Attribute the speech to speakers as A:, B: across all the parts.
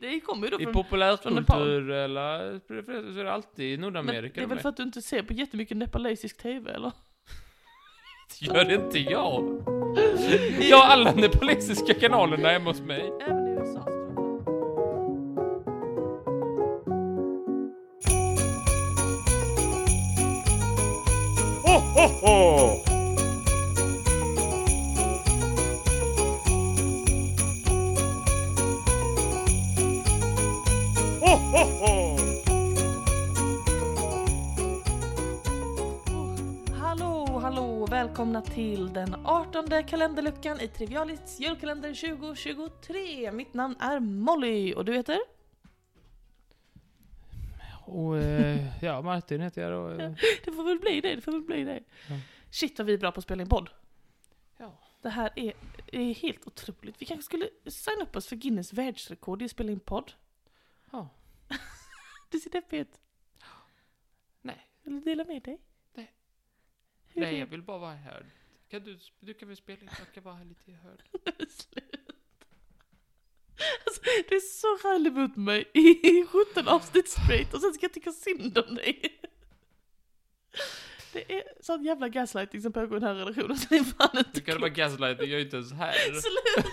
A: det kommer ju då
B: I
A: från...
B: populärkultur eller preferenser så är det alltid i
A: Men
B: Nordamerika
A: det är väl för att du inte ser på jättemycket nepalesisk TV, eller?
B: Gör inte jag? Jag har alla nepalesiska kanalerna hemma hos mig.
A: Även i USA.
B: ho, ho! Ho, ho, ho!
A: Hallå, hallå, välkomna till den 18 kalenderluckan i Trivialits julkalender 2023. Mitt namn är Molly och du heter?
B: Och eh, ja, Martin heter jag då. eh.
A: Det får väl bli det, det får väl bli det.
B: Ja.
A: Shit vad vi är bra på att spela in podd.
B: Ja.
A: Det här är, är helt otroligt. Vi kanske skulle signa upp oss för Guinness världsrekord i att spela in podd.
B: Ja.
A: Det ser deppigt ut.
B: Nej.
A: Vill du dela med dig?
B: Nej.
A: Hur
B: Nej,
A: är
B: jag vill bara vara här. Kan du, du kan väl spela in, jag kan vara här lite hörd.
A: Sluta. Alltså, du är så rallig mot mig i 17 avsnitt straight och sen ska jag tycka synd om dig. Det är sån jävla gaslighting som pågår i den här relationen så det är fan inte
B: Du kan bara gaslighta, jag är inte ens här.
A: Sluta!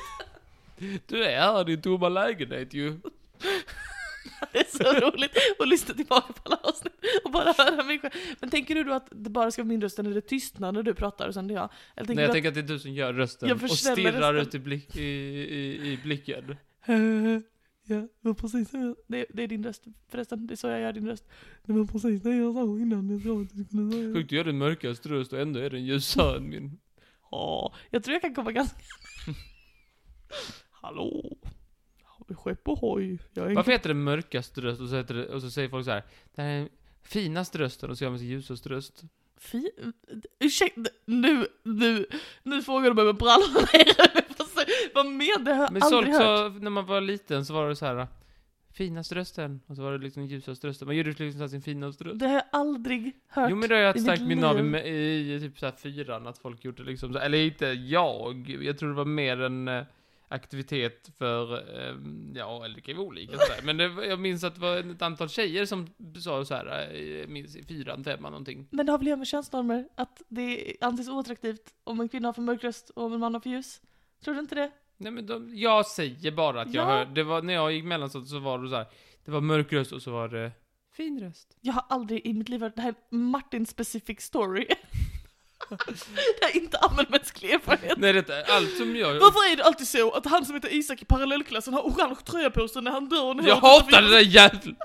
B: Du är här i din tomma lägenhet ju.
A: Det är så roligt att lyssna tillbaka på alla avsnitt och bara höra mig själv. Men tänker du då att det bara ska vara min röst när det tystnar när du pratar och sen det jag? Eller tänker
B: Nej, jag
A: du
B: tänker att det är du som gör rösten
A: Jag
B: och stirrar
A: rösten.
B: ut i, blick, i, i, i blicken.
A: att... Ja, det var precis så jag, det, det är din röst förresten, det är så jag gör din röst. Det var precis det jag sa innan jag sa att du skulle säga.
B: Sjukt, du gör din mörkaste röst och ändå är den ljusare än min.
A: Ja, jag tror jag kan komma ganska... Hallå? Skepp och hoj? Jag är
B: Varför heter det mörkaste röst och så, heter det, och så säger folk så här. Det här är den finaste rösten och så gör man sin ljusaste röst.
A: Fi... Ursäkta, nu, nu, nu frågar du mig med brallorna nere. Vad menar du? Det har
B: Men
A: aldrig hört.
B: sa, när man var liten så var det så här. Finaste rösten, och så var det liksom ljusaste rösten. Man gjorde liksom sin finaste röst.
A: Det har jag aldrig hört.
B: Jo men det har jag
A: i mitt
B: minne av i, i, i typ såhär fyran, att folk gjorde liksom så, eller inte jag, jag tror det var mer eh, aktivitet för, eh, ja eller det kan ju vara olika sådär. Men det, jag minns att det var ett antal tjejer som sa såhär, eh, jag minns i fyran, femman någonting.
A: Men det har väl att göra med könsnormer? Att det anses oattraktivt om en kvinna har för mörk röst och om en man har för ljus? Tror du inte det?
B: Nej men de, jag säger bara att jag
A: Ja.
B: hörde, det var, när jag gick mellanstadiet så var det så här. det var mörk röst och så var det fin röst.
A: Jag har aldrig i mitt liv hört det här är Martin specific story. det är inte allmänmänsklig erfarenhet.
B: Nej det är allt som jag...
A: Varför är det alltid så att han som heter Isak i parallellklassen har orange tröja på sig när han dör? och
B: Jag hatar det där jävla...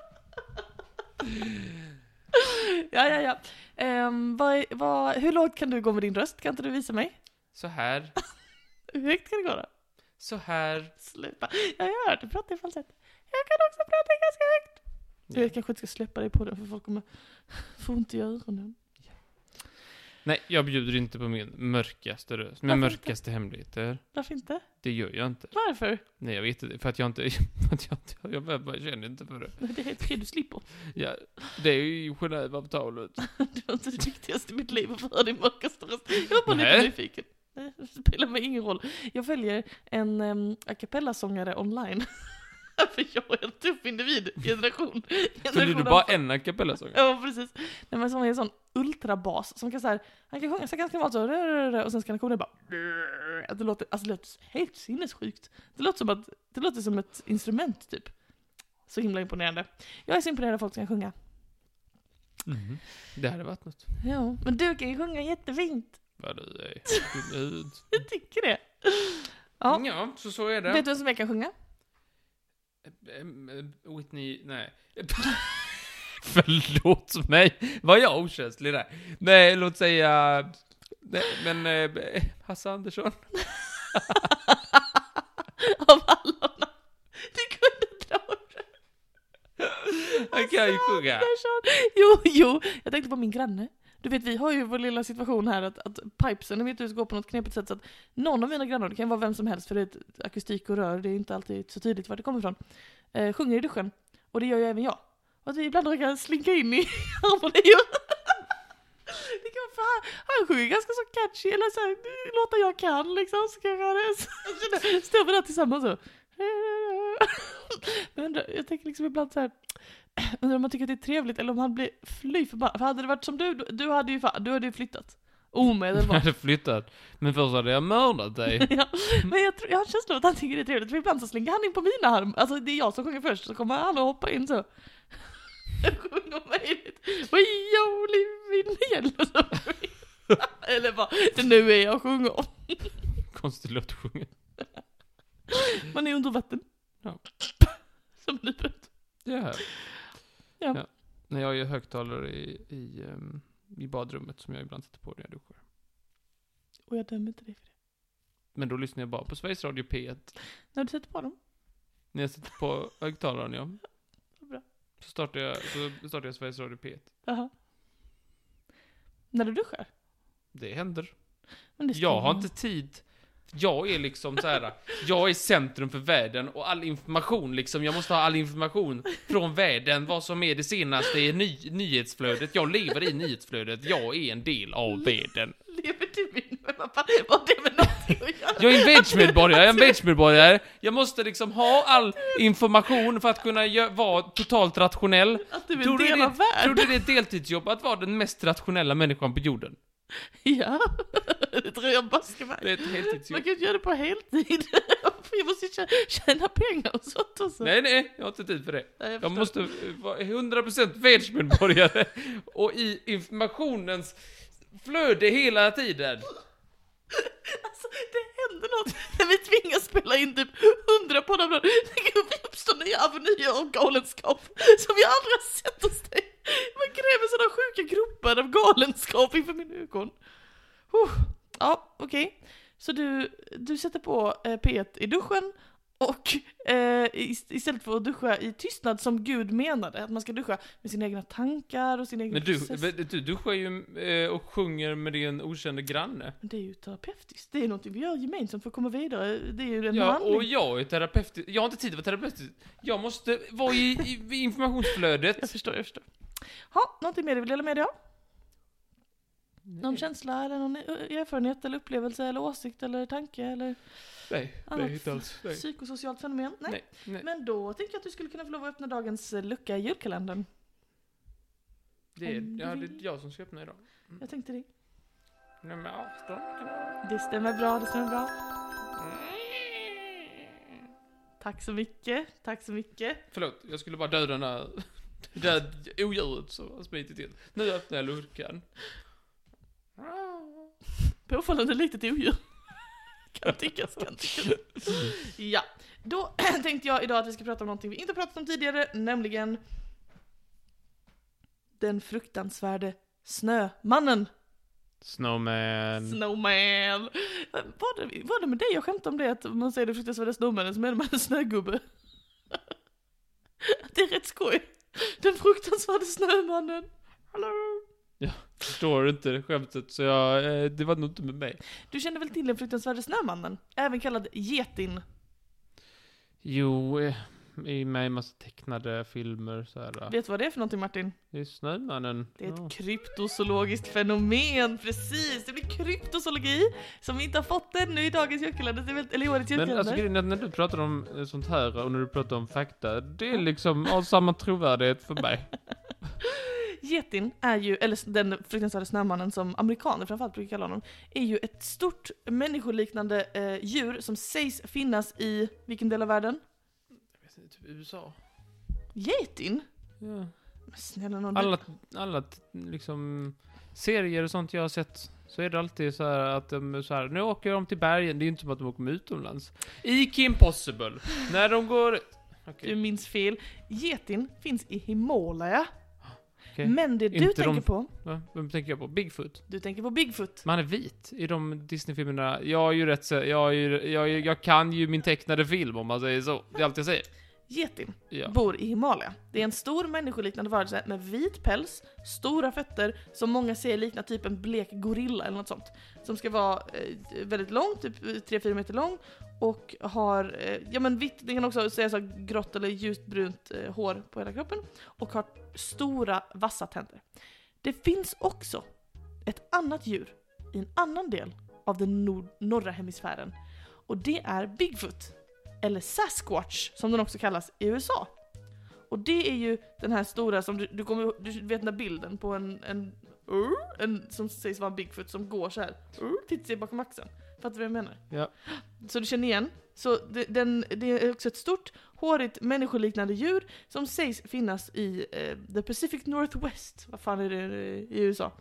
A: Ja, ja, ja. Ehm, vad, vad, hur lågt kan du gå med din röst? Kan inte du visa mig?
B: Så här,
A: Hur högt kan det gå då?
B: så här.
A: Sluta. Jag har hört dig prata i falsett. Jag kan också prata ganska högt. Jag kanske inte ska släppa dig på det för folk kommer få ont i öronen.
B: Nej, jag bjuder inte på min mörkaste röst. Mina
A: Varför inte?
B: mörkaste hemligheter.
A: Varför inte?
B: Det gör jag inte.
A: Varför?
B: Nej, jag vet inte. För att jag inte... För att jag inte... Jag bara, bara känner inte för det.
A: Nej, Det är helt okej, du slipper.
B: Ja, det är ju Genèveavtalet.
A: Det var inte det viktigaste i mitt liv att få höra din mörkaste röst. Jag var bara lite
B: Nej.
A: nyfiken. Nej, Det spelar mig ingen roll. Jag följer en um, a cappella-sångare online. för jag är en tuff individ. Generation.
B: Följer du bara en a cappella-sång?
A: Ja, precis. Nej, men som är en sån ultrabas som kan så här, han kan sjunga så ganska normalt så, och sen ska han komma ner bara, att det låter, alltså det låter helt sinnessjukt. Det låter som att, det låter som ett instrument typ. Så himla imponerande. Jag är så imponerad av folk som kan sjunga.
B: Mhm. Det hade varit något.
A: Ja, men du kan ju sjunga jättefint.
B: Vad du är.
A: Jag tycker det. Ja.
B: Ja, så så är det.
A: Vet du vem som jag kan sjunga?
B: Ehm, eh, Whitney, nej. Förlåt mig, var jag okänslig där? Nej, låt säga... Nej, men eh, Hasse Andersson.
A: Av alla namn. Du kunde dra.
B: Han kan ju sjunga.
A: Jo, jo. Jag tänkte på min granne. Du vet, vi har ju vår lilla situation här att, att pipesen mitt hus går på något knepigt sätt så att någon av mina grannar, det kan vara vem som helst för det akustik och rör, det är inte alltid så tydligt var det kommer ifrån, eh, sjunger i duschen. Och det gör ju även jag. Och att vi ibland råkar slinka in i harmonier. Det kan vara han, han sjunger ganska så catchy, eller så här, låtar jag kan liksom, så kanske han är står vi där tillsammans så. Men jag tänker liksom ibland så här. Undrar om man tycker att det är trevligt eller om han blir fly förbannad. För hade det varit som du, du- hade ju, du hade ju flyttat.
B: Jag
A: Omedelbart.
B: hade flyttat. Men först hade jag mördat dig.
A: ja, men jag, tror, jag har en känsla av att han tycker det är trevligt, för ibland så slänger han in på mina arm. Alltså det är jag som sjunger först, så kommer han och hoppa in så. Jag sjunger yellow submarine. Eller det nu är jag sjunger.
B: Konstig låt att sjunga.
A: Man är under vatten.
B: Ja.
A: Som livet.
B: Ja.
A: Ja.
B: När jag har högtalare i, i, ehm, i badrummet som jag ibland sätter på när jag duschar.
A: Och jag dömer inte dig för det.
B: Men då lyssnar jag bara på Sveriges Radio P1.
A: När du sätter på dem.
B: När jag sätter på högtalaren, ja.
A: Bra.
B: Så startar jag, så startar jag Sveriges Radio P1.
A: Jaha. När du duschar.
B: Det händer. Jag har inte tid. Jag är liksom så här. jag är centrum för världen och all information liksom, jag måste ha all information från världen, vad som är det senaste i ny, nyhetsflödet. Jag lever i nyhetsflödet, jag är en del av världen.
A: Lever du. Men vad har det med någonting att göra?
B: Jag är en världsmedborgare, jag är en världsmedborgare. Jag måste liksom ha all information för att kunna vara totalt rationell.
A: Att du är en del av världen?
B: tror du det är ett deltidsjobb att vara den mest rationella människan på jorden?
A: Ja, det tror jag baske mig.
B: Det är ett
A: Man kan inte göra det på heltid. jag måste tjä- tjäna pengar och sånt också.
B: Nej, nej, jag har inte tid för det.
A: Nej,
B: Jag
A: förstår.
B: måste eh, vara 100% världsmedborgare och i informationens flöde hela tiden.
A: Alltså, det händer något när vi tvingas spela in typ hundra poddar om dagen. Det uppstår nya avenyer av galenskap som jag aldrig har sett hos dig. Man gräver sådana sjuka gropar av galenskap inför min ögon. Huh. Ja, okej. Så du, du sätter på eh, P1 i duschen och eh, ist- istället för att duscha i tystnad som Gud menade, att man ska duscha med sina egna tankar och sin egen
B: Men du,
A: process.
B: du duschar ju eh, och sjunger med din okände granne.
A: Men det är ju terapeutiskt. Det är något vi gör gemensamt för att komma vidare. Det är ju en
B: Ja,
A: handling.
B: och jag är terapeut. Jag har inte tid att vara terapeut. Jag måste vara i, i informationsflödet.
A: Jag förstår, jag förstår. Ha, någonting mer du vill dela med dig av? Någon känsla eller någon eh, erfarenhet eller upplevelse eller åsikt eller tanke eller
B: Nej,
A: annat
B: nej, inte alls. Nej.
A: psykosocialt fenomen? Nej.
B: Nej, nej.
A: Men då tänker jag att du skulle kunna få lov att öppna dagens eh, lucka i julkalendern.
B: Det är, ja, det är jag som ska öppna idag.
A: Jag tänkte det.
B: Nummer 18 kan det
A: stämmer bra, det stämmer bra. Tack så mycket, tack så mycket.
B: Förlåt, jag skulle bara döda den där, det där odjuret som har smitit till. Nu öppnar jag luckan.
A: Påfallande litet odjur. kan tyckas, kan tyckas. Ja, då tänkte jag idag att vi ska prata om någonting vi inte pratat om tidigare, nämligen den fruktansvärde Snömannen.
B: Snowman.
A: Snowman. Var det, var det med dig jag skämtade om det att man säger det fruktansvärda Snowmannen så menar man en snögubbe? det är rätt skoj. Den fruktansvärde Snömannen. Hallå?
B: Förstår du inte skämtet så jag, eh, det var nog inte med mig.
A: Du känner väl till den fruktansvärde Snömannen? Även kallad Getin.
B: Jo, eh, i med en massa tecknade filmer så här.
A: Vet du vad det är för någonting Martin?
B: Det är Snömannen.
A: Det är ett
B: Ja.
A: kryptozoologiskt fenomen, precis! Det blir kryptozoologi som vi inte har fått ännu i dagens julkalender, är eller i årets
B: Men alltså
A: julkalender.
B: grejen är när du pratar om eh, sånt här och när du pratar om fakta, det är liksom av samma trovärdighet för mig.
A: Getin är ju, eller den fruktansvärda snömannen som amerikaner framförallt brukar kalla honom, är ju ett stort människoliknande eh, djur som sägs finnas i, vilken del av världen?
B: Typ USA.
A: Getin?
B: Ja.
A: Men snälla någon,
B: Alla, alla liksom serier och sånt jag har sett så är det alltid så här att de så här, nu åker de till bergen, det är ju inte som att de åker utomlands. I Kim Possible, när de går... Okej,
A: du minns fel. Getin finns i Himalaya.
B: Okej.
A: Men det du
B: Inte
A: tänker
B: de-
A: på,
B: Va? Vem tänker jag på? Bigfoot?
A: du tänker på Bigfoot.
B: Men han är vit i de Disney-filmerna. Jag är ju rätt så, jag, är ju, jag, jag kan ju min tecknade film om man säger så. Det är allt jag säger.
A: Getin
B: Ja.
A: bor i Himalaya. Det är en stor människoliknande varelse med vit päls, stora fötter, som många ser liknar typ en blek gorilla eller något sånt. Som ska vara eh, väldigt lång, typ 3-4 meter lång, och har, eh, ja men vitt, det kan också sägas ha grått eller ljust brunt eh, hår på hela kroppen, och har stora vassa tänder. Det finns också ett annat djur i en annan del av den nord- norra hemisfären, och det är Bigfoot. Eller Sasquatch som den också kallas i USA. Och det är ju den här stora som du, du kommer du vet den där bilden på en, en, en som sägs vara en Bigfoot som går så här, tittar sig bakom axeln. Fattar du vad jag menar?
B: Ja.
A: Så du känner igen? Så det, den, det är också ett stort, hårigt, människoliknande djur som sägs finnas i eh, the Pacific Northwest, vad fan är det i USA?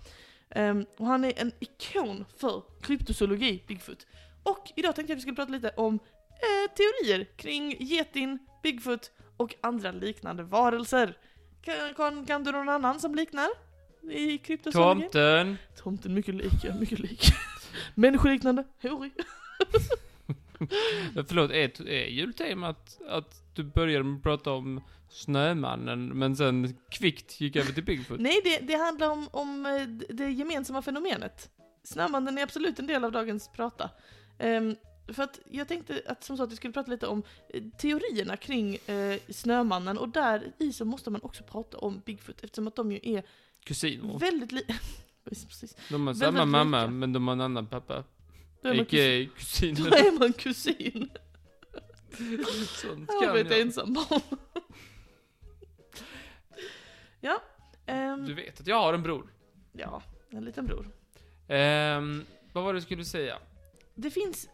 A: Ehm, och han är en ikon för kryptozoologi, Bigfoot. Och idag tänkte jag att vi skulle prata lite om eh, teorier kring getin, Bigfoot och andra liknande varelser. Kan, kan, kan du någon annan som liknar i kryptozoologi?
B: Tomten.
A: Tomten, mycket lik, ja, mycket lik. Människoliknande, hårig.
B: Förlåt, är, är jultemat att du började med att prata om Snömannen, men sen kvickt gick över till Bigfoot?
A: Nej, det, det handlar om, om eh, det gemensamma fenomenet. Snömannen är absolut en del av dagens prata. Ehm, för att jag tänkte att som sagt vi skulle prata lite om eh, teorierna kring eh, Snömannen och där i så måste man också prata om Bigfoot eftersom att de ju är
B: Kusiner.
A: väldigt li... Precis.
B: De har
A: väldigt
B: samma mamma,
A: lika.
B: men de har en annan pappa.
A: Då är man kusin.
B: Kusiner.
A: Då är man kusin.
B: Sånt kan
A: ett
B: jag.
A: ensambarn. ja. ehm,
B: Du vet att jag har en bror.
A: ja, en liten bror.
B: Ehm, vad var det du skulle säga?
A: Det finns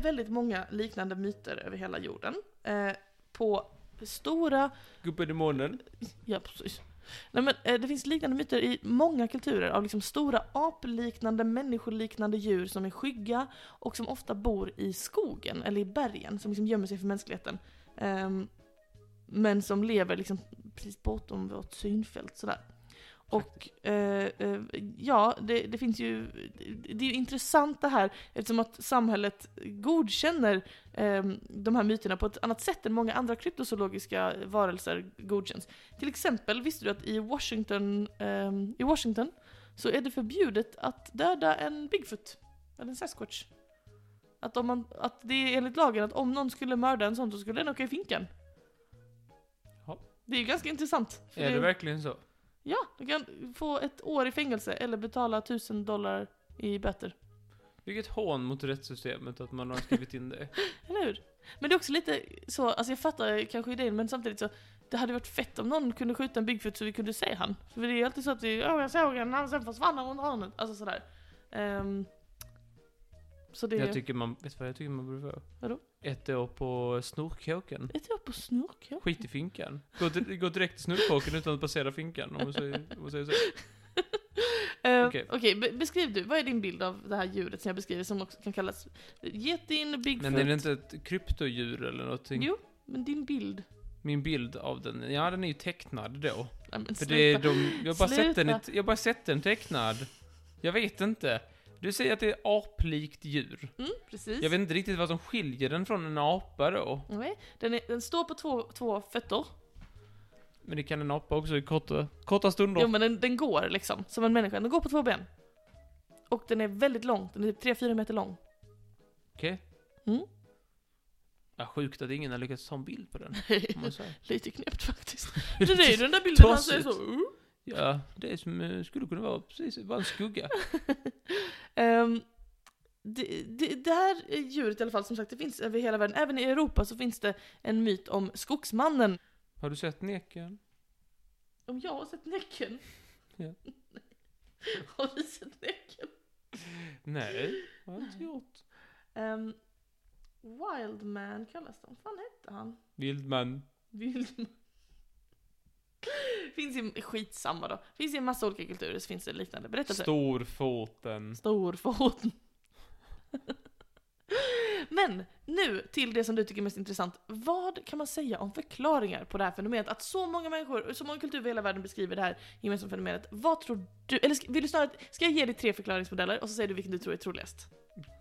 A: väldigt många liknande myter över hela jorden. Eh, på stora,
B: Gubben i månen?
A: ja precis. Nej men eh, det finns liknande myter i många kulturer av liksom stora apliknande, människoliknande djur som är skygga och som ofta bor i skogen eller i bergen som liksom gömmer sig för mänskligheten. Ehm, men som lever liksom precis bortom vårt synfält sådär. Och eh, eh, ja, det, det finns ju, det är ju intressant det här eftersom att samhället godkänner eh, de här myterna på ett annat sätt än många andra kryptozoologiska varelser godkänns. Till exempel visste du att i Washington, eh, i Washington så är det förbjudet att döda en Bigfoot, eller en Sasquatch. Att, om man, att det är enligt lagen att om någon skulle mörda en sån så skulle den åka i finkan.
B: Ja.
A: Det är ju ganska intressant.
B: Är det verkligen så?
A: Ja, du kan få ett år i fängelse eller betala tusen dollar i böter.
B: Vilket hån mot rättssystemet att man har skrivit in det.
A: Eller hur? Men det är också lite så, alltså jag fattar kanske idén men samtidigt så det hade varit fett om någon kunde skjuta en Bigfoot så vi kunde se han. För det är ju alltid så att vi, ja jag såg en, han sen försvann han runt hörnet. Alltså sådär. Ehm, så det
B: Jag tycker man, vet du vad jag tycker man borde få?
A: Vadå?
B: Ett år på snorkåken.
A: Ett år på ja.
B: Skit i finkan. Gå, gå direkt till snorkåken utan att passera finkan, om man säger, om man säger så.
A: Ehm,
B: Okej.
A: Okej, be- beskriv du, vad är din bild av det här djuret som jag beskriver som också kan kallas getin, Bigfoot?
B: Men är det inte ett kryptodjur eller någonting?
A: Jo, men din bild.
B: Min bild av den, ja den är ju tecknad då.
A: Men
B: För
A: sluta.
B: det är de, jag har bara sett den,
A: Sluta.
B: jag bara sett den tecknad. Jag vet inte. Du säger att det är aplikt djur.
A: Mm, precis.
B: Jag vet inte riktigt vad som skiljer den från en apa då.
A: Nej, den, är, den står på två, två fötter.
B: Men det kan en apa också i korta, korta stunder.
A: Jo men den, den går liksom, som en människa. Den går på två ben. Och den är väldigt lång, den är typ 3-4 meter lång.
B: Okej.
A: Mm.
B: Ja, sjukt att ingen har lyckats ta en bild på den.
A: Lite knäppt faktiskt. Det är ju den där bilden han säger så. Uh.
B: Ja, det som eh, skulle kunna vara precis, bara en skugga.
A: Ehm, det, det, det här djuret i alla fall, som sagt, det finns över hela världen. Även i Europa så finns det en myt om skogsmannen.
B: Har du sett Neken?
A: Om jag har sett Näcken?
B: Ja.
A: har du sett Näcken?
B: Nej, har jag inte gjort.
A: Um, Wildman kallas de. Vad fan hette han?
B: Vildman.
A: Vildman. finns i, skitsamma då. Finns i en massa olika kulturer så finns det liknande berättelser.
B: Storfoten.
A: Storfoten. Men nu till det som du tycker är mest intressant. Vad kan man säga om förklaringar på det här fenomenet? Att så många människor, så många kulturer i hela världen beskriver det här gemensamma fenomenet. Vad tror du, eller ska, vill du snarare, ska jag ge dig tre förklaringsmodeller och så säger du vilken du tror är troligast?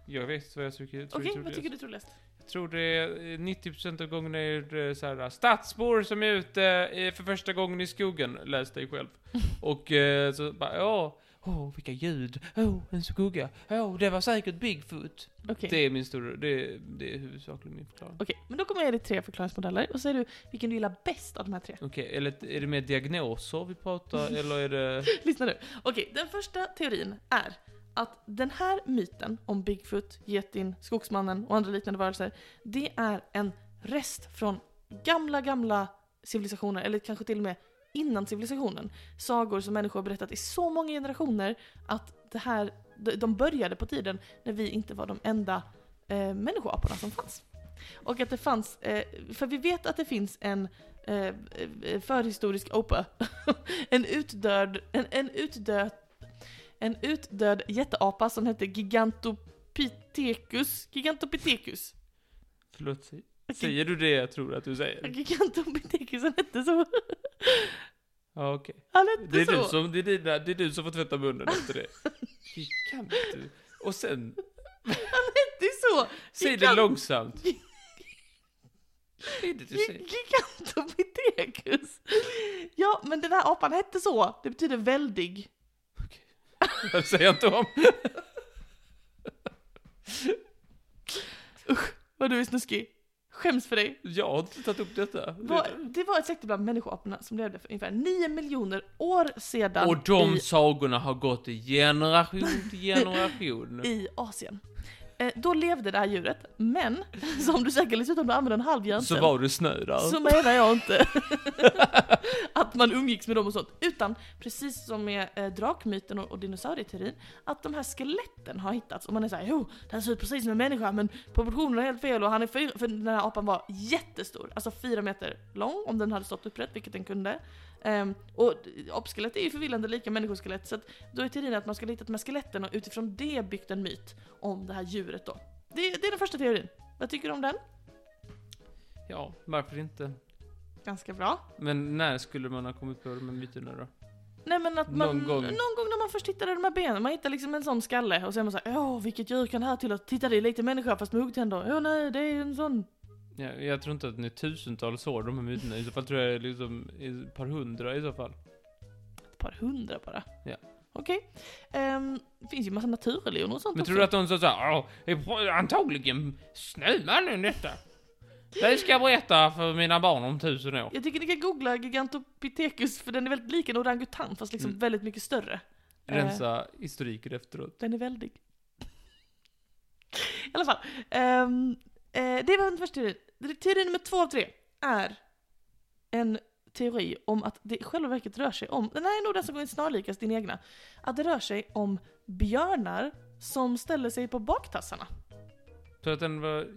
B: Jag vet vad jag tycker. tror
A: Okej,
B: är
A: vad tycker
B: troligast.
A: du är troligast?
B: Tror det är eh, 90% av gångerna är det så här stadsbor som är ute eh, för första gången i skogen, läs dig själv. Och eh, så bara, ja, åh vilka ljud, åh en skugga, åh det var säkert Bigfoot.
A: Okej.
B: Det är min stora, det, det är huvudsakligen min förklaring.
A: Okej, men då kommer jag ge dig tre förklaringsmodeller och säger du vilken du gillar bäst av de här tre.
B: Okej, eller är det mer diagnoser vi pratar, eller är det...
A: Lyssna nu. Okej, den första teorin är att den här myten om Bigfoot, getin, skogsmannen och andra liknande varelser, det är en rest från gamla, gamla civilisationer, eller kanske till och med innan civilisationen. Sagor som människor har berättat i så många generationer att det här, de- började på tiden när vi inte var de enda eh, människoaporna som fanns. Och att det fanns, eh, för vi vet att det finns en eh, eh förhistorisk Opa. en utdöd, en, en utdöd, en utdöd jätteapa som hette Gigantopithecus, Gigantopithecus.
B: Förlåt, säg- säger du det jag tror att du säger?
A: Gigantopithecus, han hette så.
B: Ja, okej.
A: Han hette
B: Det är,
A: så.
B: du som, det, är dina, det är du som får tvätta munnen efter det. Gigant. Och sen,
A: Det är så.
B: säg det
A: Gigant-
B: långsamt. Det?
A: Gigantopithecus. Ja, men den här apan hette så. Det betyder väldig.
B: Det säger jag inte om.
A: Vad du är snuskig. Skäms för dig.
B: Jag har inte tagit upp detta.
A: Var, det var ett släkte bland människoaporna som levde för ungefär 9 miljoner år sedan
B: Och de
A: i,
B: sagorna har gått i generation till generation.
A: i Asien. Eh, då levde det här djuret, men som du säkert vet om du använder en halv
B: Så
A: hjärncell,
B: var det snö där.
A: så menar jag inte att man umgicks med dem och sånt. Utan precis som med eh, drakmyten och, och dinosaurieteorin, att de här skeletten har hittats och man är såhär jo, den ser ut precis som en människa men proportionerna är helt fel och han är fyra, för den här apan var jättestor, alltså fyra meter lång om den hade stått upprätt, vilket den kunde. Um, och apskelett är ju förvillande lika människoskelett så att då är teorin att man skulle hitta de här skeletten och utifrån det byggt en myt om det här djuret då. Det, det är den första teorin. Vad tycker du om den?
B: Ja, varför inte?
A: Ganska bra.
B: Men när skulle man ha kommit på de här myterna då?
A: Nej men att man,
B: Någon gång.
A: någon gång när man först hittade de här benen, man hittar liksom en sån skalle och så är man såhär åh vilket djur kan det här till? Titta det är lite människa fast med huggtänder. Åh nej det är en sån.
B: Ja, jag tror inte att det är tusentals år de här myterna. I så fall tror jag det är liksom ett par hundra i så fall.
A: Ett par hundra bara.
B: Ja.
A: Okej. Ehm, det finns ju massa naturreligioner och sånt
B: Men
A: också.
B: tror du att de sa såhär, "Ja, det är antagligen Snömannen detta. Det ska jag berätta för mina barn om tusen år.
A: Jag tycker ni kan googla Gigantopithecus för den är väldigt lik en orangutang fast liksom
B: Mm.
A: väldigt mycket större.
B: Rensa historiken efteråt.
A: Den är väldig. I alla fall. ehm, eh, det var den första teorin. Teori nummer två av tre är en teori om att det i själva verket rör sig om, den här är nog den som går snarlikast din egna, att det rör sig om björnar som ställer sig på baktassarna.
B: Så att den var...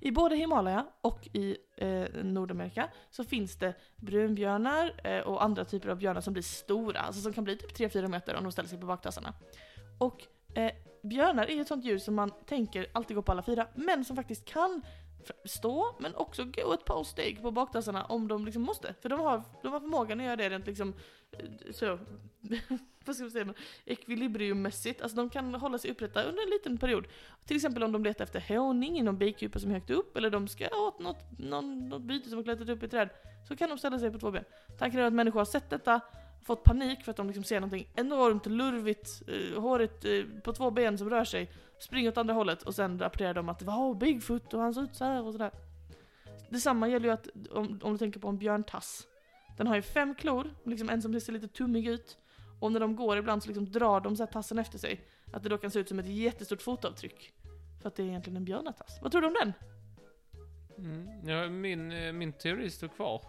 A: I både Himalaya och i eh, Nordamerika så finns det brunbjörnar eh, och andra typer av björnar som blir stora, alltså som kan bli typ 3-4 meter om de ställer sig på baktassarna. Och eh, björnar är ju ett sånt djur som man tänker alltid går på alla fyra, men som faktiskt kan stå, men också gå ett par steg på baktassarna om de liksom måste. För de har, de har förmågan att göra det rent liksom, eh, så, vad ska man säga, ekvilibriummässigt. Alltså de kan hålla sig upprätta under en liten period. Till exempel om de letar efter honung i någon bikupa som är högt upp, eller de ska åt något, någon, något byte som har klättrat upp i ett träd, så kan de ställa sig på två ben. Tanken är att människor har sett detta, fått panik för att de liksom ser någonting enormt lurvigt, eh, hårigt eh, på två ben som rör sig, springer åt andra hållet och sen rapporterar de att det var Bigfoot och han såg ut så här och sådär. Detsamma gäller ju att, om, om du tänker på en björntass. Den har ju fem klor, liksom en som ser lite tummig ut. Och när de går ibland så liksom drar de så tassen efter sig. Att det då kan se ut som ett jättestort fotavtryck. För att det är egentligen en björnatass. Vad tror du om den?
B: Mm, ja, min, eh, min teori står kvar.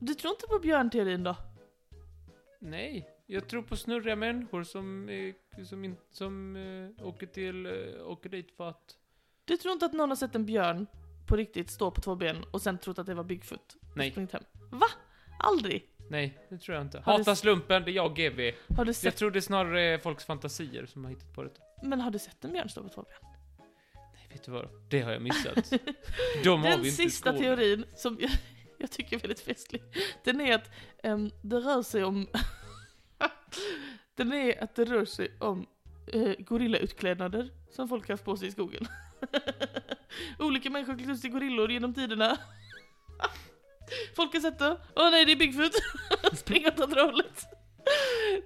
A: Du tror inte på björnteorin då?
B: Nej, jag tror på snurriga människor som, eh, som, in, som eh, åker till, eh, åker dit för att...
A: Du tror inte att någon har sett en björn på riktigt stå på två ben och sen trott att det var Bigfoot?
B: Nej.
A: hem? Va? Aldrig?
B: Nej, det tror jag inte.
A: Har du
B: Hata
A: s-
B: slumpen, det är jag GV.
A: Har du
B: Jag
A: sett,
B: tror det är snarare folks fantasier som har hittat på det.
A: men har du sett en björn stå på två ben?
B: Nej, vet du vad? Det har jag missat. De har
A: Den
B: vi inte
A: sista teorin, som jag, jag tycker är väldigt festlig, den är att em, det rör sig om... den är att det rör sig om eh, gorillautklädnader som folk har haft på sig i skogen. Olika människor har klätt ut sig till gorillor genom tiderna. folk har sett det, åh nej det är Bigfoot, Spring åt andra hållet.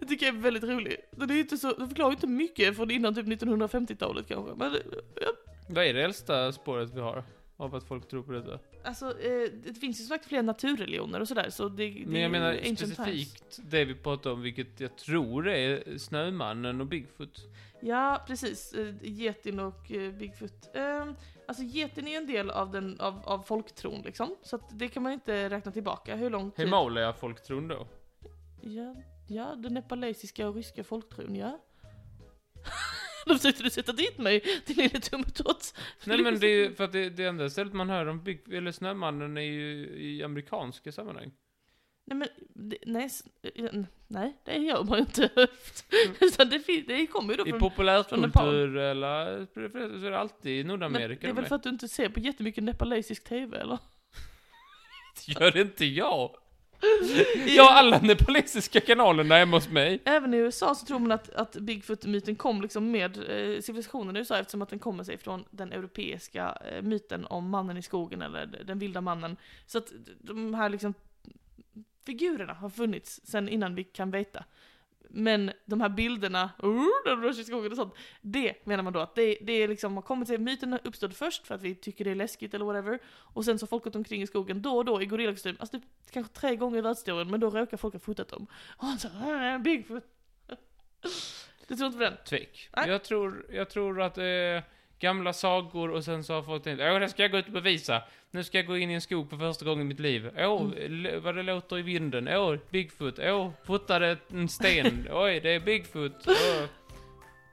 A: Det tycker jag är väldigt roligt. Den är inte så, den förklarar ju inte mycket från innan typ 1950-talet kanske, men ja,
B: Vad är det äldsta spåret vi har? Av att folk tror på detta?
A: Alltså, eh, det finns ju som sagt fler naturreligioner och sådär, så det, det
B: Men jag menar
A: ancient times.
B: specifikt det vi pratar om, vilket jag tror är Snömannen och Bigfoot.
A: Ja, precis. Eh, Getin och eh, Bigfoot. Eh, alltså getin är ju en del av, den, av, av folktron liksom, så att det kan man inte räkna tillbaka. Hur lång tid?
B: Himalaya-folktron då?
A: Ja, ja, den nepalesiska och ryska folktron, ja. Då försökte du sätta dit mig, din lille tummetott.
B: Nej men det är ju för att det, det enda stället man hör om Big, eller Snömannen är ju i amerikanska sammanhang.
A: Nej men, det, nej, nej, det gör man ju inte. Utan det, det kommer ju då
B: I
A: från...
B: populärkultur eller så är det alltid i
A: Men
B: Nordamerika
A: det är
B: de
A: väl för att du inte ser på jättemycket nepalesisk TV eller?
B: Gör inte jag? Ja, alla nepalesiska kanalerna hemma hos mig.
A: Även i USA så tror man att, att Bigfoot-myten kom liksom med eh, civilisationen i USA eftersom att den kommer sig från den europeiska eh, myten om mannen i skogen eller den vilda mannen. Så att de här liksom figurerna har funnits sen innan vi kan veta. Men de här bilderna, uh, där de rör sig i skogen och sånt, det menar man då att det, det är liksom har kommit sig, myten uppstod först för att vi tycker det är läskigt eller whatever, och sen så har folk gått omkring i skogen då och då i gorillakostym, alltså typ, kanske tre gånger i världshistorien, men då råkar folk ha fotat dem. Och han sa "Äh, Bigfoot. Du tror inte på den?
B: Tvek.
A: Nej.
B: Jag tror, jag tror att är gamla sagor och sen så har folk tänkt åh det ska jag gå ut och bevisa. Nu ska jag gå in i en skog för första gången i mitt liv. Åh,
A: Mm.
B: vad det låter i vinden. Åh, Bigfoot. Åh, puttade en sten. Oj, det är Bigfoot. Åh.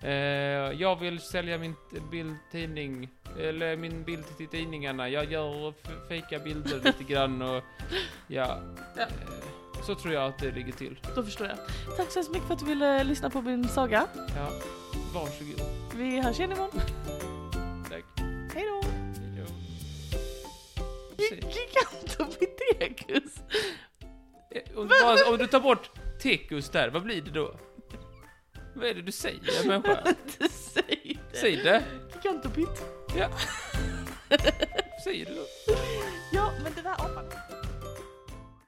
B: Eh, jag vill sälja min bildtidning, eller min bild till tidningarna. Jag gör fejka bilder lite grann och ja.
A: Ja.
B: Eh, så tror jag att det ligger till.
A: Då förstår jag. Tack så hemskt mycket för att du ville lyssna på min saga.
B: Ja, varsågod.
A: Vi hörs igen imorgon. Hej då! Gigantopithecus?
B: Eh, om, om du tar bort tekus där, vad blir det då? Vad är det du säger människa?
A: du säger det.
B: Säg det.
A: Gigantopit. Ja.
B: Säg det då. Ja, men det där apan.